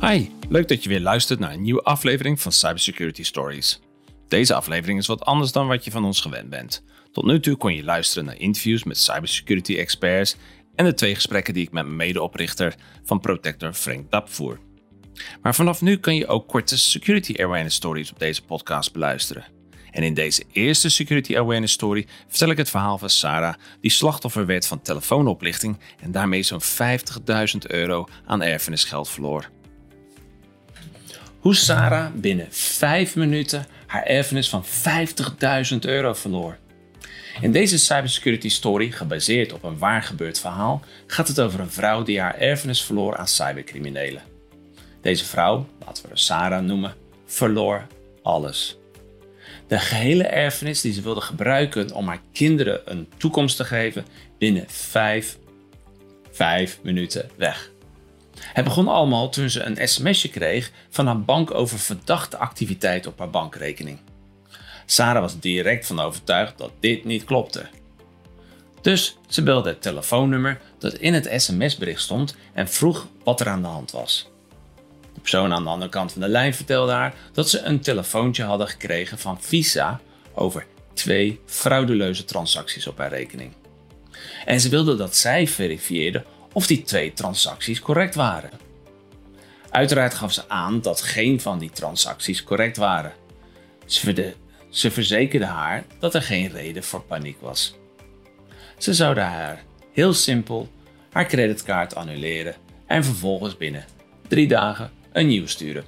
Hi, leuk dat je weer luistert naar een nieuwe aflevering van Cybersecurity Stories. Deze aflevering is wat anders dan wat je van ons gewend bent. Tot nu toe kon je luisteren naar interviews met cybersecurity experts en de twee gesprekken die ik met mijn medeoprichter van Protector Frank Dapp voer. Maar vanaf nu kan je ook korte security awareness stories op deze podcast beluisteren. En in deze eerste security awareness story vertel ik het verhaal van Sarah, die slachtoffer werd van telefoonoplichting en daarmee zo'n 50.000 euro aan erfenisgeld verloor. Hoe Sarah binnen 5 minuten haar erfenis van 50.000 euro verloor. In deze cybersecurity story, gebaseerd op een waar gebeurd verhaal, gaat het over een vrouw die haar erfenis verloor aan cybercriminelen. Deze vrouw, laten we haar Sarah noemen, verloor alles. De gehele erfenis die ze wilde gebruiken om haar kinderen een toekomst te geven, binnen 5 vijf minuten weg. Het begon allemaal toen ze een sms'je kreeg van haar bank over verdachte activiteit op haar bankrekening. Sarah was direct van overtuigd dat dit niet klopte. Dus ze belde het telefoonnummer dat in het sms-bericht stond en vroeg wat er aan de hand was. De persoon aan de andere kant van de lijn vertelde haar dat ze een telefoontje hadden gekregen van Visa over twee frauduleuze transacties op haar rekening. En ze wilde dat zij verifieerde of die twee transacties correct waren. Uiteraard gaf ze aan dat geen van die transacties correct waren. Ze, ze verzekerde haar dat er geen reden voor paniek was. Ze zouden haar heel simpel haar creditcard annuleren en vervolgens binnen drie dagen een nieuw sturen.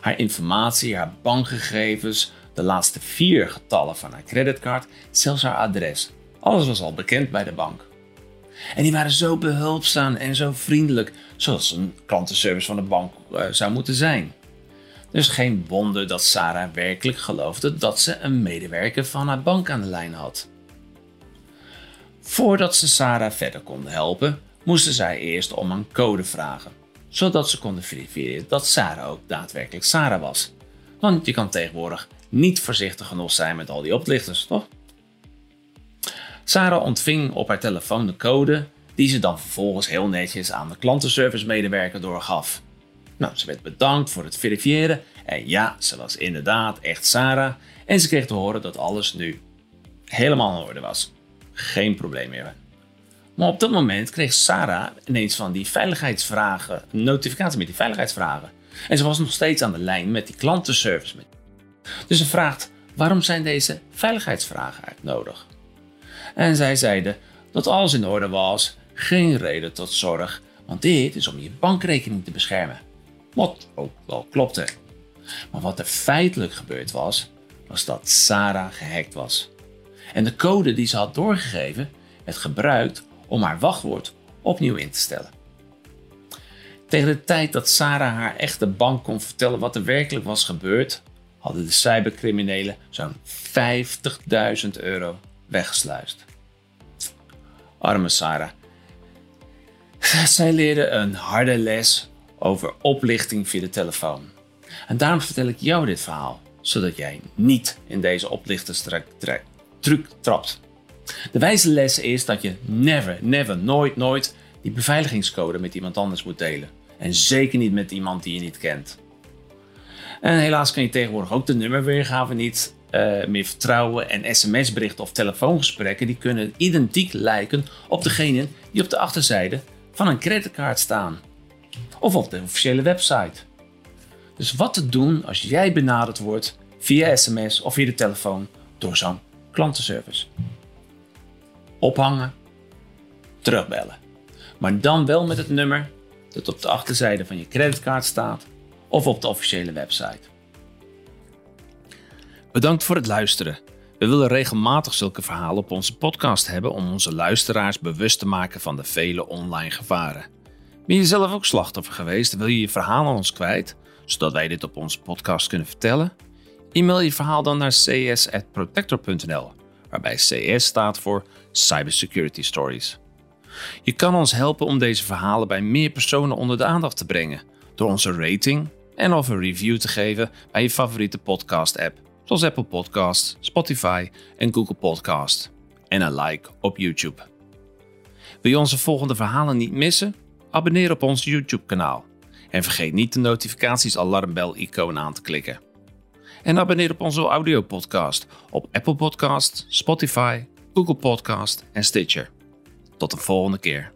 Haar informatie, haar bankgegevens, de laatste vier getallen van haar creditcard, zelfs haar adres. Alles was al bekend bij de bank. En die waren zo behulpzaam en zo vriendelijk, zoals een klantenservice van de bank uh, zou moeten zijn. Dus geen wonder dat Sarah werkelijk geloofde dat ze een medewerker van haar bank aan de lijn had. Voordat ze Sarah verder konden helpen, moesten zij eerst om een code vragen, zodat ze konden verifiëren dat Sarah ook daadwerkelijk Sarah was. Want je kan tegenwoordig niet voorzichtig genoeg zijn met al die oplichters, toch? Sarah ontving op haar telefoon de code, die ze dan vervolgens heel netjes aan de klantenservice medewerker doorgaf. Nou, ze werd bedankt voor het verifiëren en ja, ze was inderdaad echt Sarah en ze kreeg te horen dat alles nu helemaal in orde was. Geen probleem meer. Maar op dat moment kreeg Sarah ineens van die veiligheidsvragen, een notificatie met die veiligheidsvragen. En ze was nog steeds aan de lijn met die klantenservice. Dus ze vraagt, waarom zijn deze veiligheidsvragen eigenlijk nodig? En zij zeiden dat alles in orde was, geen reden tot zorg, want dit is om je bankrekening te beschermen. Wat ook wel klopte. Maar wat er feitelijk gebeurd was, was dat Sarah gehackt was. En de code die ze had doorgegeven werd gebruikt om haar wachtwoord opnieuw in te stellen. Tegen de tijd dat Sarah haar echte bank kon vertellen wat er werkelijk was gebeurd, hadden de cybercriminelen zo'n 50.000 euro weggesluist. Arme Sarah. Zij leerde een harde les over oplichting via de telefoon. En daarom vertel ik jou dit verhaal, zodat jij niet in deze oplichterstruc trapt. De wijze les is dat je never, never, nooit, nooit die beveiligingscode met iemand anders moet delen. En zeker niet met iemand die je niet kent. En helaas kan je tegenwoordig ook de nummerweergave niet uh, meer vertrouwen. En sms-berichten of telefoongesprekken die kunnen identiek lijken op degene die op de achterzijde van een creditcard staan. Of op de officiële website. Dus wat te doen als jij benaderd wordt via sms of via de telefoon door zo'n klantenservice? Ophangen, terugbellen. Maar dan wel met het nummer dat op de achterzijde van je creditcard staat of op de officiële website. Bedankt voor het luisteren. We willen regelmatig zulke verhalen op onze podcast hebben om onze luisteraars bewust te maken van de vele online gevaren. Ben je zelf ook slachtoffer geweest? Wil je je verhaal aan ons kwijt, zodat wij dit op onze podcast kunnen vertellen? E-mail je verhaal dan naar cs.protector.nl, waarbij CS staat voor Cybersecurity Stories. Je kan ons helpen om deze verhalen bij meer personen onder de aandacht te brengen door onze rating en of een review te geven bij je favoriete podcast-app zoals Apple Podcasts, Spotify en Google Podcasts. En een like op YouTube. Wil je onze volgende verhalen niet missen? Abonneer op ons YouTube-kanaal. En vergeet niet de notificaties alarmbel-icoon aan te klikken. En abonneer op onze audiopodcast op Apple Podcast, Spotify, Google Podcast en Stitcher. Tot de volgende keer.